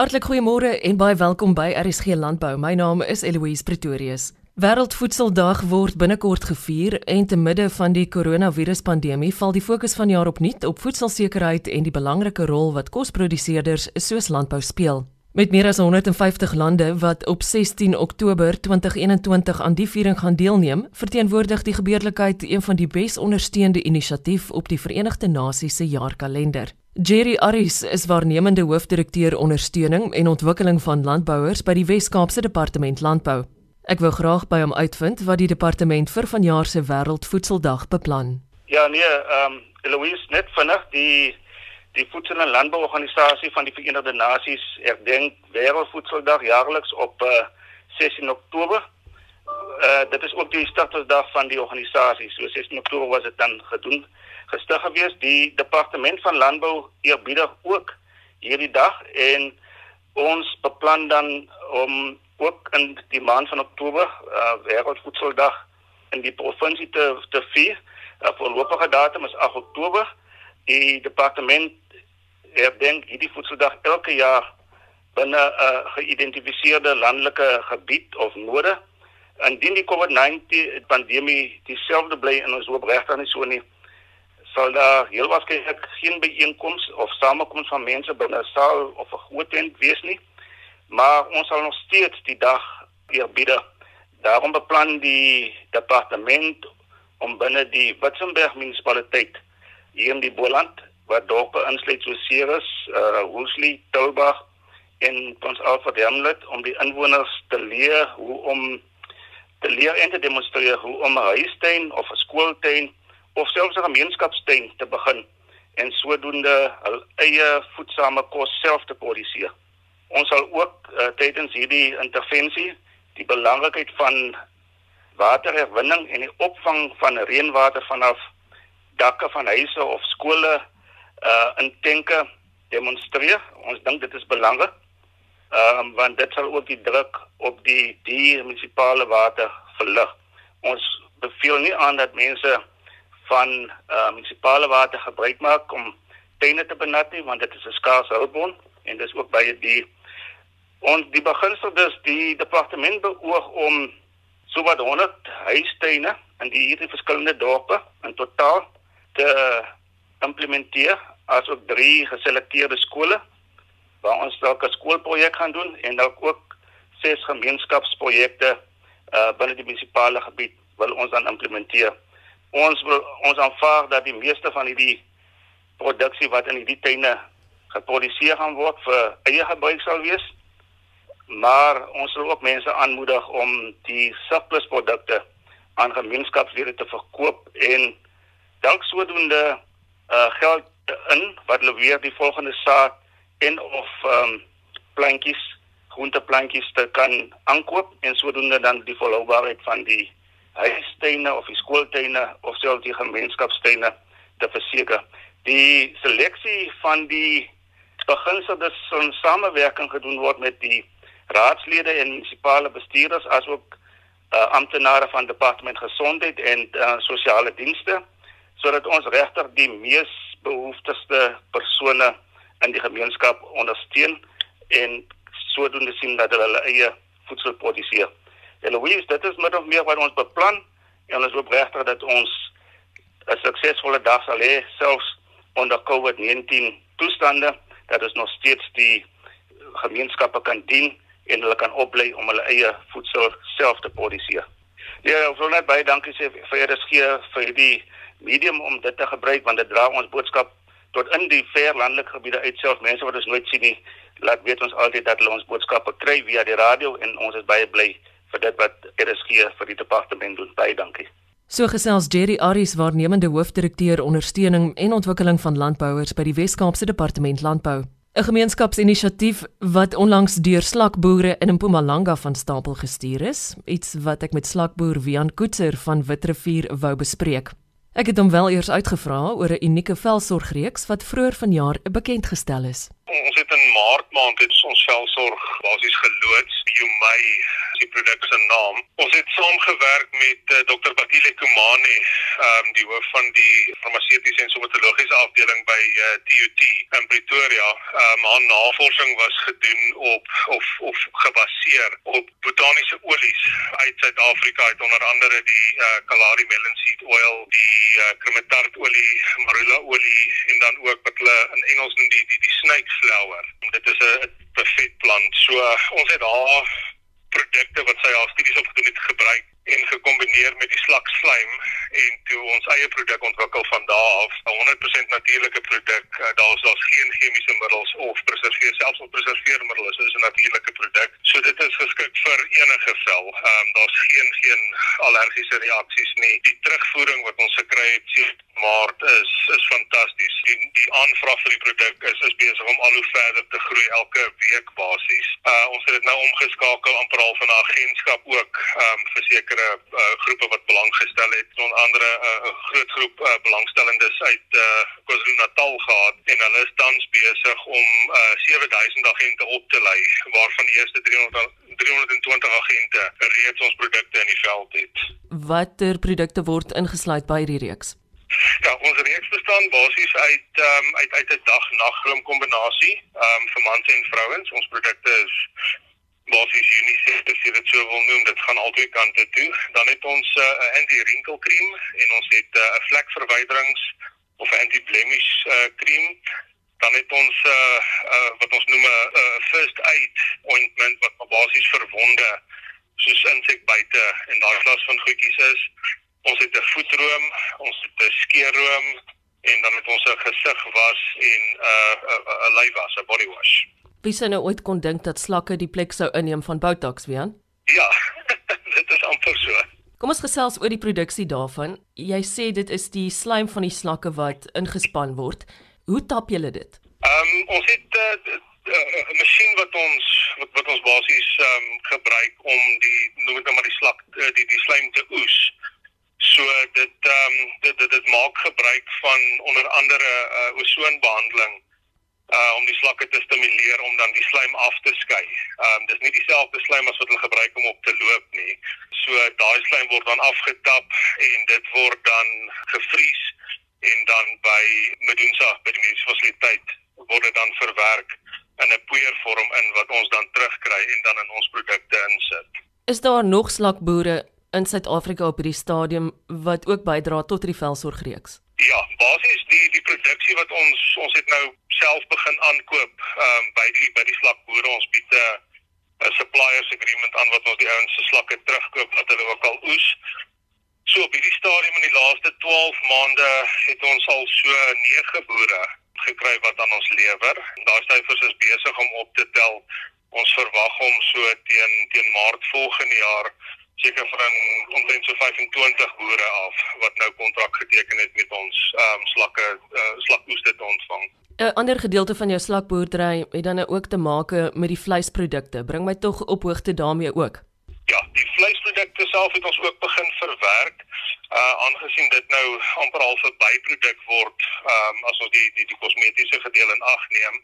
Hartlik goeiemôre en baie welkom by RSG Landbou. My naam is Eloise Pretorius. Wêreldvoedseldag word binnekort gevier en te midde van die koronaviruspandemie val die fokus van jaar opnuut op voedselsekerheid en die belangrike rol wat kosproduseerders soos landbou speel. Met meer as 150 lande wat op 16 Oktober 2021 aan die viering gaan deelneem, verteenwoordig die gebeurlikheid een van die bes ondersteunde inisiatief op die Verenigde Nasies se jaarkalender. Jerry Aris is waarnemende hoofdirekteur ondersteuning en ontwikkeling van landbouers by die Wes-Kaapse Departement Landbou. Ek wou graag by hom uitvind wat die departement vir vanjaar se Wêreldvoedseldag beplan. Ja nee, ehm um, Eloise net vinnig die Die Voedsel- en Landbouorganisasie van die Verenigde Nasies herdenk Wêreldvoedseldag jaarliks op uh, eh, 16 Oktober. Uh, dit is ook die startdag van die organisasie. So 16 Oktober was dit dan gedoen gestig gewees. Die departement van landbou eerbiedig ook hierdie dag en ons beplan dan om ook in die maand van Oktober uh, Wêreldvoedseldag in die provinsie te te vier. Uh, voorlopige datum is 8 Oktober die departement herdenk hierdie voedseldag elke jaar binne 'n uh, geïdentifiseerde landelike gebied of node. Indien die COVID-19 pandemie dieselfde bly in ons hoop regtig nie so nie, sal daar heel waarskynlik geen byeenkomste of samekoms van mense binne 'n saal of 'n groot tent wees nie. Maar ons sal nog steeds die dag eerbiedig. Daarom beplan die departement om binne die Witzenberg munisipaliteit hier in die Boland wat dorpe insluit so Ceres, uh Woolsley, Tulbag en ons Alfred Hamlet om die inwoners te leer hoe om te leer en te demonstreer hoe om 'n huistuin of 'n skooltuin of selfs 'n gemeenskapstuin te begin en sodoende hul eie voedsame kos self te produseer. Ons sal ook uh, tydens hierdie intervensie die belangrikheid van waterherwinning en die opvang van reënwater vanaf dakke van huise of skole uh in denke demonstreer. Ons dink dit is belangrik. Ehm um, want dit sal ook die druk op die die munisipale water verlig. Ons beveel nie aan dat mense van uh munisipale water gebruik maak om tuine te benut nie want dit is 'n skaars hulpbron en dis ook baie die ons die beginsel dus die departement beoog om sowat 100 huistuine in die hierdie verskillende dorpe in totaal te implementeer as ook drie geselekteerde skole waar ons dalk 'n skoolprojek gaan doen en dalk ook ses gemeenskapsprojekte uh binne die munisipale gebied wil ons dan implementeer. Ons ons aanvaar dat die meeste van hierdie produksie wat in hierdie tuine geproduseer gaan word vir eie gebruik sal wees. Maar ons wil ook mense aanmoedig om die surplusprodukte aan gemeenskapslede te verkoop en dalk sodoende uh geld in wat hulle weer die volgende saad en of ehm um, plantjies groenteplantjies te kan aankoop en sodoende dan die volhoubaarheid van die huistuine of die skooltuine of selfs die gemeenskapstuine te verseker. Die seleksie van die beginsel dat son samewerking gedoen word met die raadslede en munisipale bestuurders asook uh, amptenare van departement gesondheid en uh, sosiale dienste sodat ons regtig die mees behoefteste persone in die gemeenskap ondersteun en sodoende sien dat hulle hulle eie voedsel produseer. En Louise, dit is of meer wat ons beplan en ons hoop regtig dat ons 'n suksesvolle dag sal hê selfs onder COVID-19 toestande dat ons nog steeds die gemeenskappe kan dien en hulle kan oplei om hulle eie voedsel self te produseer. Ja, ek wil net baie dankie sê vir RSG vir die medium om dit te gebruik want dit dra ons boodskap tot in die ver landelike gebiede uit self mense wat ons nooit sien nie laat weet ons altyd dat hulle ons boodskappe kry via die radio en ons is baie bly vir dit wat RSG vir die departement doen baie dankie So gesels Jerry Aris waarnemende hoofdirekteur ondersteuning en ontwikkeling van landbouers by die Wes-Kaapse Departement Landbou 'n gemeenskapsinisiatief wat onlangs deur slakboere in Mpumalanga van stapel gestuur is, iets wat ek met slakboer Wian Koetser van Witrifuur wou bespreek. Ek het hom wel eers uitgevra oor 'n unieke velsorgreeks wat vroeër vanjaar bekend gestel is. Ons het in Maart maand het ons velsorg basies geloods. Jumai is die produk se naam. Ons het saamgewerk met uh, Dr. Batile Kumane, um, die hoof van die farmaseutiese en somatologiese afdeling by uh, eh, TUT in Pretoria. Um, haar navorsing was gedoen op of of gebaseer op botaniese olies uit Suid-Afrika, uit onder andere die uh, Kalahari melon seed oil, die uh, kremetart olie, marula olie en dan ook wat hulle in Engels noem die die, die snake flower. Dit is 'n vetplant. So uh, ons het haar produkte wat sy haar studies op gedoen het gebruik en gekombineer met die slakslaim en toe ons eie produk ontwikkel van daar af 'n 100% natuurlike produk uh, daar's daar's geen chemiese middels of preserveer selfs op preserveermiddels is 'n natuurlike produk so dit is geskik vir enige vel. Um, daar's geen geen allergiese reaksies nie. Die terugvoering wat ons gekry het maar is is fantasties die die aanvraag vir die produk is is besig om al hoe verder te groei elke week basies uh, ons het dit nou omgeskakel amper al van 'n agentskap ook um, vir sekere uh, groepe wat belang gestel het onder andere 'n uh, groot groep uh, belangstellendes uit uh, KwaZulu-Natal gehad en hulle is tans besig om uh, 7000 agente op te lei waarvan die eerste 300 320 agente reeds ons produkte in die veld het. Watter produkte word ingesluit by hierdie reeks? Ja, ons reeks bestaan basies uit um, uit uit 'n dag-nag kombinasie um, vir mans en vrouens. Ons produkte is basies unisex as jy dit so wil noem dit gaan albei kante toe. Dan het ons eh, 'n uh, anti-wrinkle cream en ons het eh, 'n uh, vlekverwyderings of anti-blemish uh, cream. Dan het ons uh, uh, wat ons noem 'n uh, first aid ointment wat basies vir wonde soos insekbyte en daai klas van goedjies is. Ons het 'n voetroom ons het 'n skeerroom en dan het ons 'n gesig was en 'n uh, 'n lyfwas 'n body wash Wie sou nou ooit kon dink dat slakke die plek sou inneem van Botox, Wian? Ja, dit is amper so. Kom ons gesels oor die produksie daarvan. Jy sê dit is die slaim van die slakke wat ingespan word. Hoe tap julle dit? Ehm um, ons het eh, eh, 'n uh, uh, masjien wat ons wat, wat ons basies ehm um, gebruik om die noem dit nou maar die slak uh, die die slaim te oes. So dit ehm um, dit, dit dit maak gebruik van onder andere uh, ozonbehandeling uh om die slakke te stimuleer om dan die slaim af te skei. Um dis nie dieselfde slaim as wat hulle gebruik om op te loop nie. So daai slaim word dan afgetap en dit word dan gevries en dan by Medusa by die fasiliteit word dit dan verwerk in 'n poeiervorm in wat ons dan terugkry en dan in ons produkte insit. Is daar nog slakboere in Suid-Afrika op hierdie stadium wat ook bydra tot die velsorgreeks? Ja, basies die die produksie wat ons ons het nou self begin aankoop ehm um, by die by die slakboere ons bied 'n 'n suppliers agreement aan wat ons die ouens se slakke terugkoop wat hulle ook al oes. So op hierdie stadium in die laaste 12 maande het ons al so 9 boere gekry wat aan ons lewer. Daai syfers is besig om op te tel. Ons verwag om so teen teen Maart volgende jaar seker van omtrent so 25 boere af wat nou kontrak geteken het met ons ehm um, slakke uh, slakoeste te ontvang. 'n Ander gedeelte van jou slakboerdery het dan ook te maak met die vleisprodukte. Bring my tog op hoogte daarmee ook. Ja, die vleisprodukte self het ons ook begin verwerk. Uh aangesien dit nou amper al 'n byproduk word, ehm um, as ons die die die kosmetiese gedeelte in ag neem.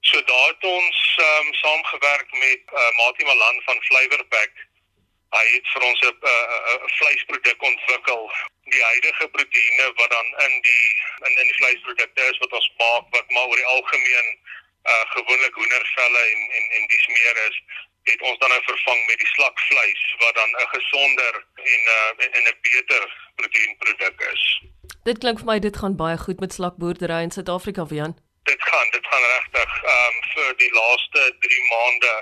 So daar het ons ehm um, saamgewerk met uh, Mati Malan van Flavorpack hy het vir ons 'n 'n vleisproduk ontwikkel die huidige proteïene wat dan in die in in die vleisprodukte is wat ons maak wat maar oor die algemeen uh gewoonlik hoendervelle en en en dis meer is het ons dan nou vervang met die slakvleis wat dan 'n gesonder en 'n uh, en 'n beter proteïenproduk is. Dit klink vir my dit gaan baie goed met slakboerdery in Suid-Afrika, Wian. Dit gaan, dit gaan regtig. Ehm um, vir die laaste 3 maande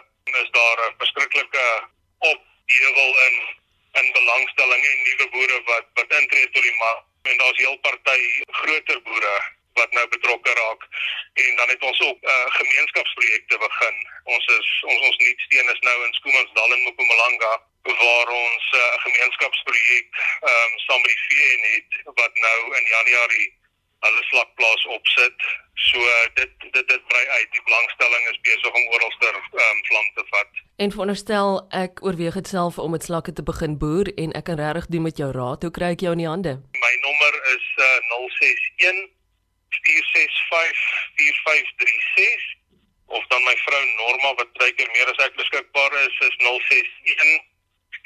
is daar 'n verskriklike op deel in in belangstelling en nuwe boere wat wat intree tot die mark en daar's heel party groter boere wat nou betrokke raak en dan het ons ook uh, gemeenskapsprojekte begin. Ons is ons ons nuutsteen is nou in Skoemansdal en Mpumalanga waar ons eh, 'n uh, gemeenskapsprojek ehm um, saam met die VN het wat nou in Januarie hulle slakplaas opsit. So dit dit dit brei uit. Die belangstelling is besig om oralster ehm um, vlam te vat. En veronderstel ek oorweeg dit self om met slakke te begin boer en ek kan regtig doen met jou raad. Hoe kry ek jou in die hande? My nommer is uh, 061 465 4536 of dan my vrou Norma wat baie keer meer as ek beskikbaar is is 061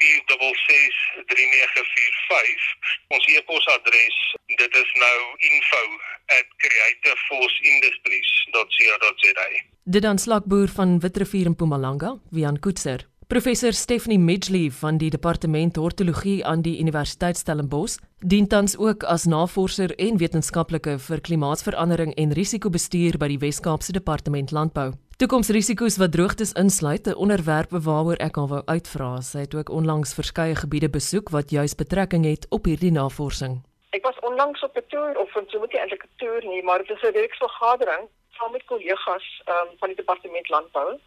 4663945 ons e-posadres dit is nou info@creativeforceindustries.co.za Dit dan slagboer van Witrifuur in Mpumalanga Wian Koetser Professor Stephanie Midgley van die Departement Hortologie aan die Universiteit Stellenbosch dien tans ook as navorser en wetenskaplike vir klimaatsverandering en risikobestuur by die Wes-Kaapse Departement Landbou. Toekomsrisiko's wat droogtes insluit, 'n onderwerp waaroor ek al wou uitvra. Sy het ook onlangs verskeie gebiede besoek wat juis betrekking het op hierdie navorsing. Ek was onlangs op 'n toer of so moet jy eintlik 'n toer nie, maar dit is 'n reeksvergadering saam met kollegas um, van die Departement Landbou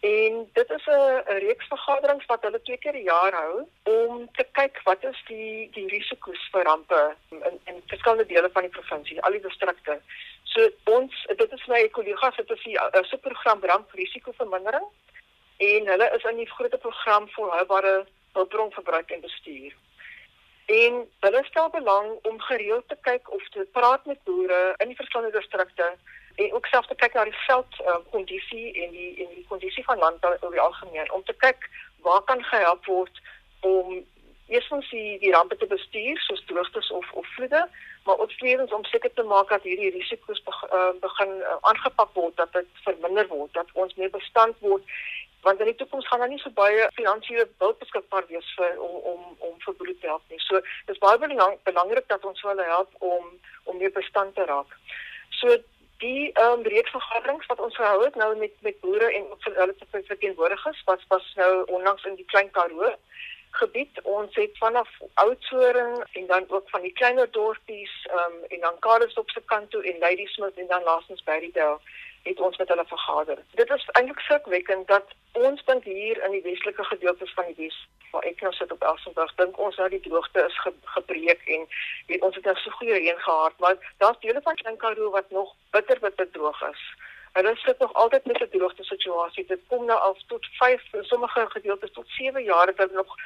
En dit is 'n reeks vergaderings wat hulle twee keer per jaar hou om te kyk wat is die die risiko's vir rampe in in verskillende dele van die provinsie, al die distrikte. So ons dit is my kollegas het 'n subprogram ramprisikovermindering en hulle is in die groot program volhoubare hulpbronverbruik en bestuur. En hulle stel belang om gereeld te kyk of te praat met boere in die verskillende distrikte en ook self te kyk na die veld uh, kondisie en die en die kondisie van landbou oor die algemeen om te kyk waar kan gehelp word om eerstens die die rampe te bestuur soos droogtes of of vloede maar ook tweedens om seker te maak dat hierdie risiko's be, uh, begin uh, aangepak word dat dit verminder word dat ons meer bestand word want in die toekoms gaan daar nie so baie finansiële hulp beskikbaar wees vir om om om vir boere te help nie. So dis baie belangrik dat ons hulle help om om meer bestand te raak. So die um, reeksvergaderings wat ons gehou het nou met met boere en ook hulle te verteenwoordigers was was nou onlangs in die Klein Karoo gebied. Ons het vanaf Oudtshoorn en dan ook van die kleiner dorpies um, en dan Karoo se kant toe en Ladysmith en dan laastens Berrydale het ons met hulle vergader. Dit is eintlik skrikwekkend dat ons dink hier in die westelike gedeeltes van die Wes waar ek nou sit op Elsenburg dink ons nou die droogte is ge, gebreek en weet ons het nou so goeie reën gehad, maar daar's dele van Klein Karoo wat nog bitter bitter droog is. Hulle sit nog altyd met 'n droogte situasie. Dit kom nou al tot 5 in sommige gedeeltes tot 7 jaar het hulle nog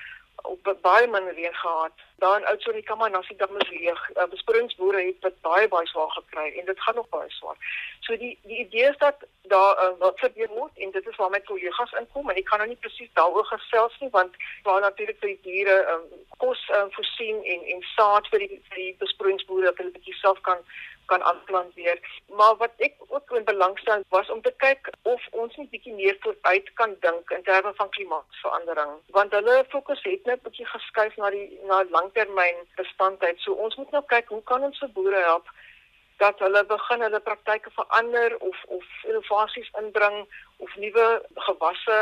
op baie min reën gehad. Daar in Oudtshoorn kan maar nasie dam is leeg. Uh, Bespringingsboere het dit baie baie swaar gekry en dit gaan nog baie swaar. So die die idee is dat daar uh, wat gebeur moet en dit is waar my kollegas inkom en ek kan nou nie presies daaroor gesels nie want waar natuurlik vir die diere um, kos um, voorsien en en saad vir die vir die bespringingsboere dat hulle bietjie self kan kan aanplant weer. Maar wat ek ook in belangstel was om te kyk of ons net bietjie meer vooruit kan dink in terme van klimaatsverandering, want hulle fokus het net bietjie geskuif na die na langtermyn bestandheid. So ons moet nou kyk hoe kan ons vir boere help dat hulle begin hulle praktyke verander of of innovasies inbring of nuwe gewasse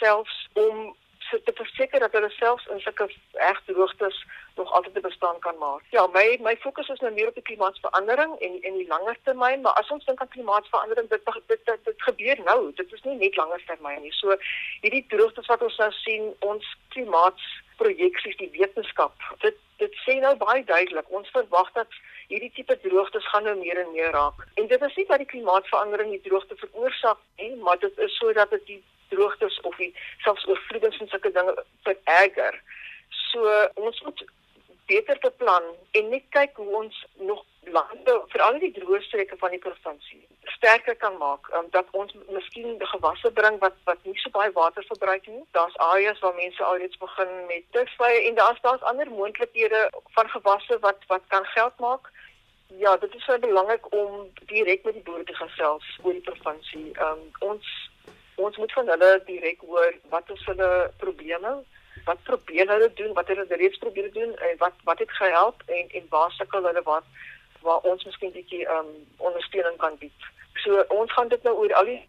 selfs om so te verseker dat hulle selfs in sulke reg droogtes nog altyd te bestaan kan maak. Ja, my my fokus is nou meer op die klimaatsverandering en en die langer termyn, maar as ons dink aan klimaatsverandering, dit dit, dit, dit gebeur nou. Dit is nie net langer termyn nie. So hierdie droogtes wat ons nou sien, ons klimaatsprojeksies, die wetenskap, dit dit sê nou baie duidelik, ons verwag dat hierdie tipe droogtes gaan nou meer en meer raak. En dit is nie dat die klimaatsverandering die droogte veroorsaak nie, maar dit is sodat dit die droogtes of die selfs oorvloedings en sulke dinge vererger. So ons moet beter beplan en net kyk hoe ons nog lande veral die droë streke van die provinsie sterker kan maak um, dat ons miskien gewasse bring wat wat nie so baie water verbruik nie. Daar's areas waar mense alreeds begin met tusvye en daar's daar's ander moontlikhede van gewasse wat wat kan geld maak. Ja, dit is baie belangrik om direk met die boere te gesels oor die provinsie. Um, ons ons moet van hulle direk hoor wat is hulle probleme wat probeer hulle doen wat hulle reeds probeer doen en wat wat het gehelp en en waar sukkel hulle wat waar ons miskien bietjie um ondersteuning kan bied. So ons gaan dit nou oor al die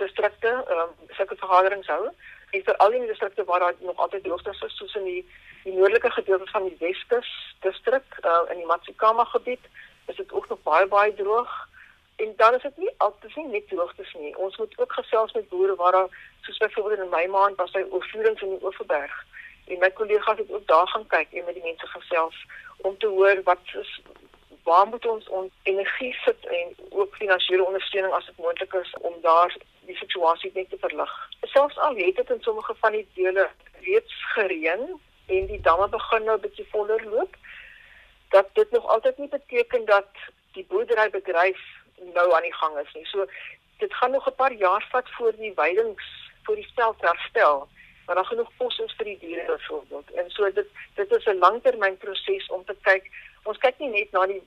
distrikte um sulke vergaderings hou en vir al die distrikte waar daar nog altyd droogtes is soos in die die noordelike gedeelte van die Weskus distrik uh, in die Matsikama gebied is dit ook nog baie baie droog en dan is dit nie altyd nie net droogtes nie. Ons moet ook gesels met boere waar daar soos byvoorbeeld in my maand was hy oorvloedings in die Oeverberg. En my kollegas het ook daar gaan kyk en met die mense gesels om te hoor wat is waar moet ons ons energie sit en ook finansiële ondersteuning as dit moontlik is om daar die situasie net te verlig. Selfs al het dit in sommige van die dele reeds gereën en die damme begin nou bietjie voller loop, dat dit nog altyd nie beteken dat die boerderybedryf nou aan die gang is nie. So dit gaan nog 'n paar jaar vat voor die weidings vir die veld herstel maar daar genoeg kos is vir die diere byvoorbeeld. En so dit dit is 'n langtermynproses om te kyk. Ons kyk nie net na die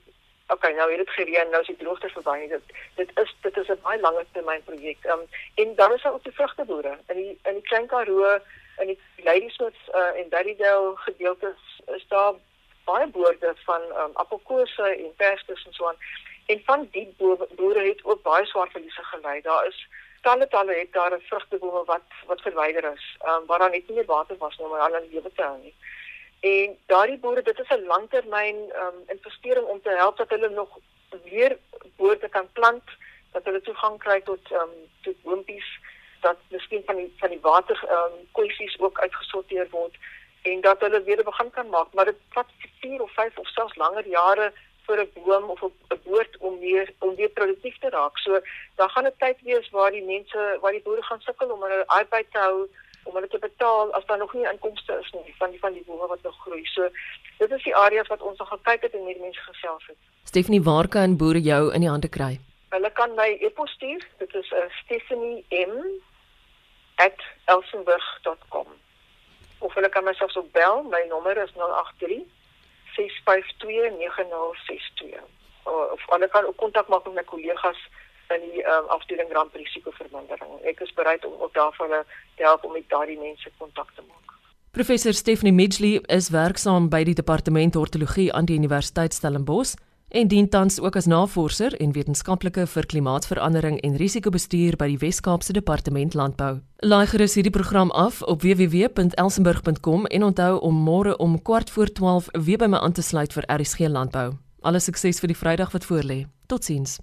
okay, nou het dit gereën, nou is die droogte verby nie. Dit dit is dit is 'n baie langer termyn projek. Um, en dan is daar ook die vrugteboere in die in die Klein Karoo en die Ladysmith uh, en Daddydale gedeeltes is daar baie boorde van um, appelkose en perskes en so aan. En van die boere het ook baie swaar verliese gely. Daar is talle talle hektare vrugtebome wat wat verwyder is, um, waar daar net nie meer water was nie om hulle lewe te hou nie. En daardie boere, dit is 'n langtermyn um, investering om te help dat hulle nog weer boorde kan plant, dat hulle toegang kry tot um, tot boompies, dat miskien van die van die water um, kwessies ook uitgesorteer word en dat hulle weer begin kan maak, maar dit vat 4 of 5 of selfs langer jare vir 'n boom of 'n boord om weer om weer produktief te raak. So daar gaan 'n tyd wees waar die mense, waar die boere gaan sukkel om hulle arbeid te hou om hulle te betaal as daar nog nie inkomste is nie van die van die bome wat nog groei. So dit is die areas wat ons nog gekyk het en met mense gesels het. Stephanie, waar kan boere jou in die hande kry? Hulle kan my e-pos stuur. Dit is uh, stephanie.m@elsenburg.com. Of hulle kan myself ook bel. My nommer is 083 06529062 of hulle kan ook kontak maak met my kollegas in die um, afdeling ramprisikovermindering. Ek is bereid om ook daarvoor te help om met daardie mense kontak te maak. Professor Stephanie Midgley is werksaam by die departement hortologie aan die Universiteit Stellenbosch en dien tans ook as navorser en wetenskaplike vir klimaatsverandering en risikobestuur by die Wes-Kaapse Departement Landbou. Laai gerus hierdie program af op www.elsenburg.com en onthou om môre om kwart voor 12 weer by my aan te sluit vir RSG Landbou. Alle sukses vir die Vrydag wat voorlê. Totsiens.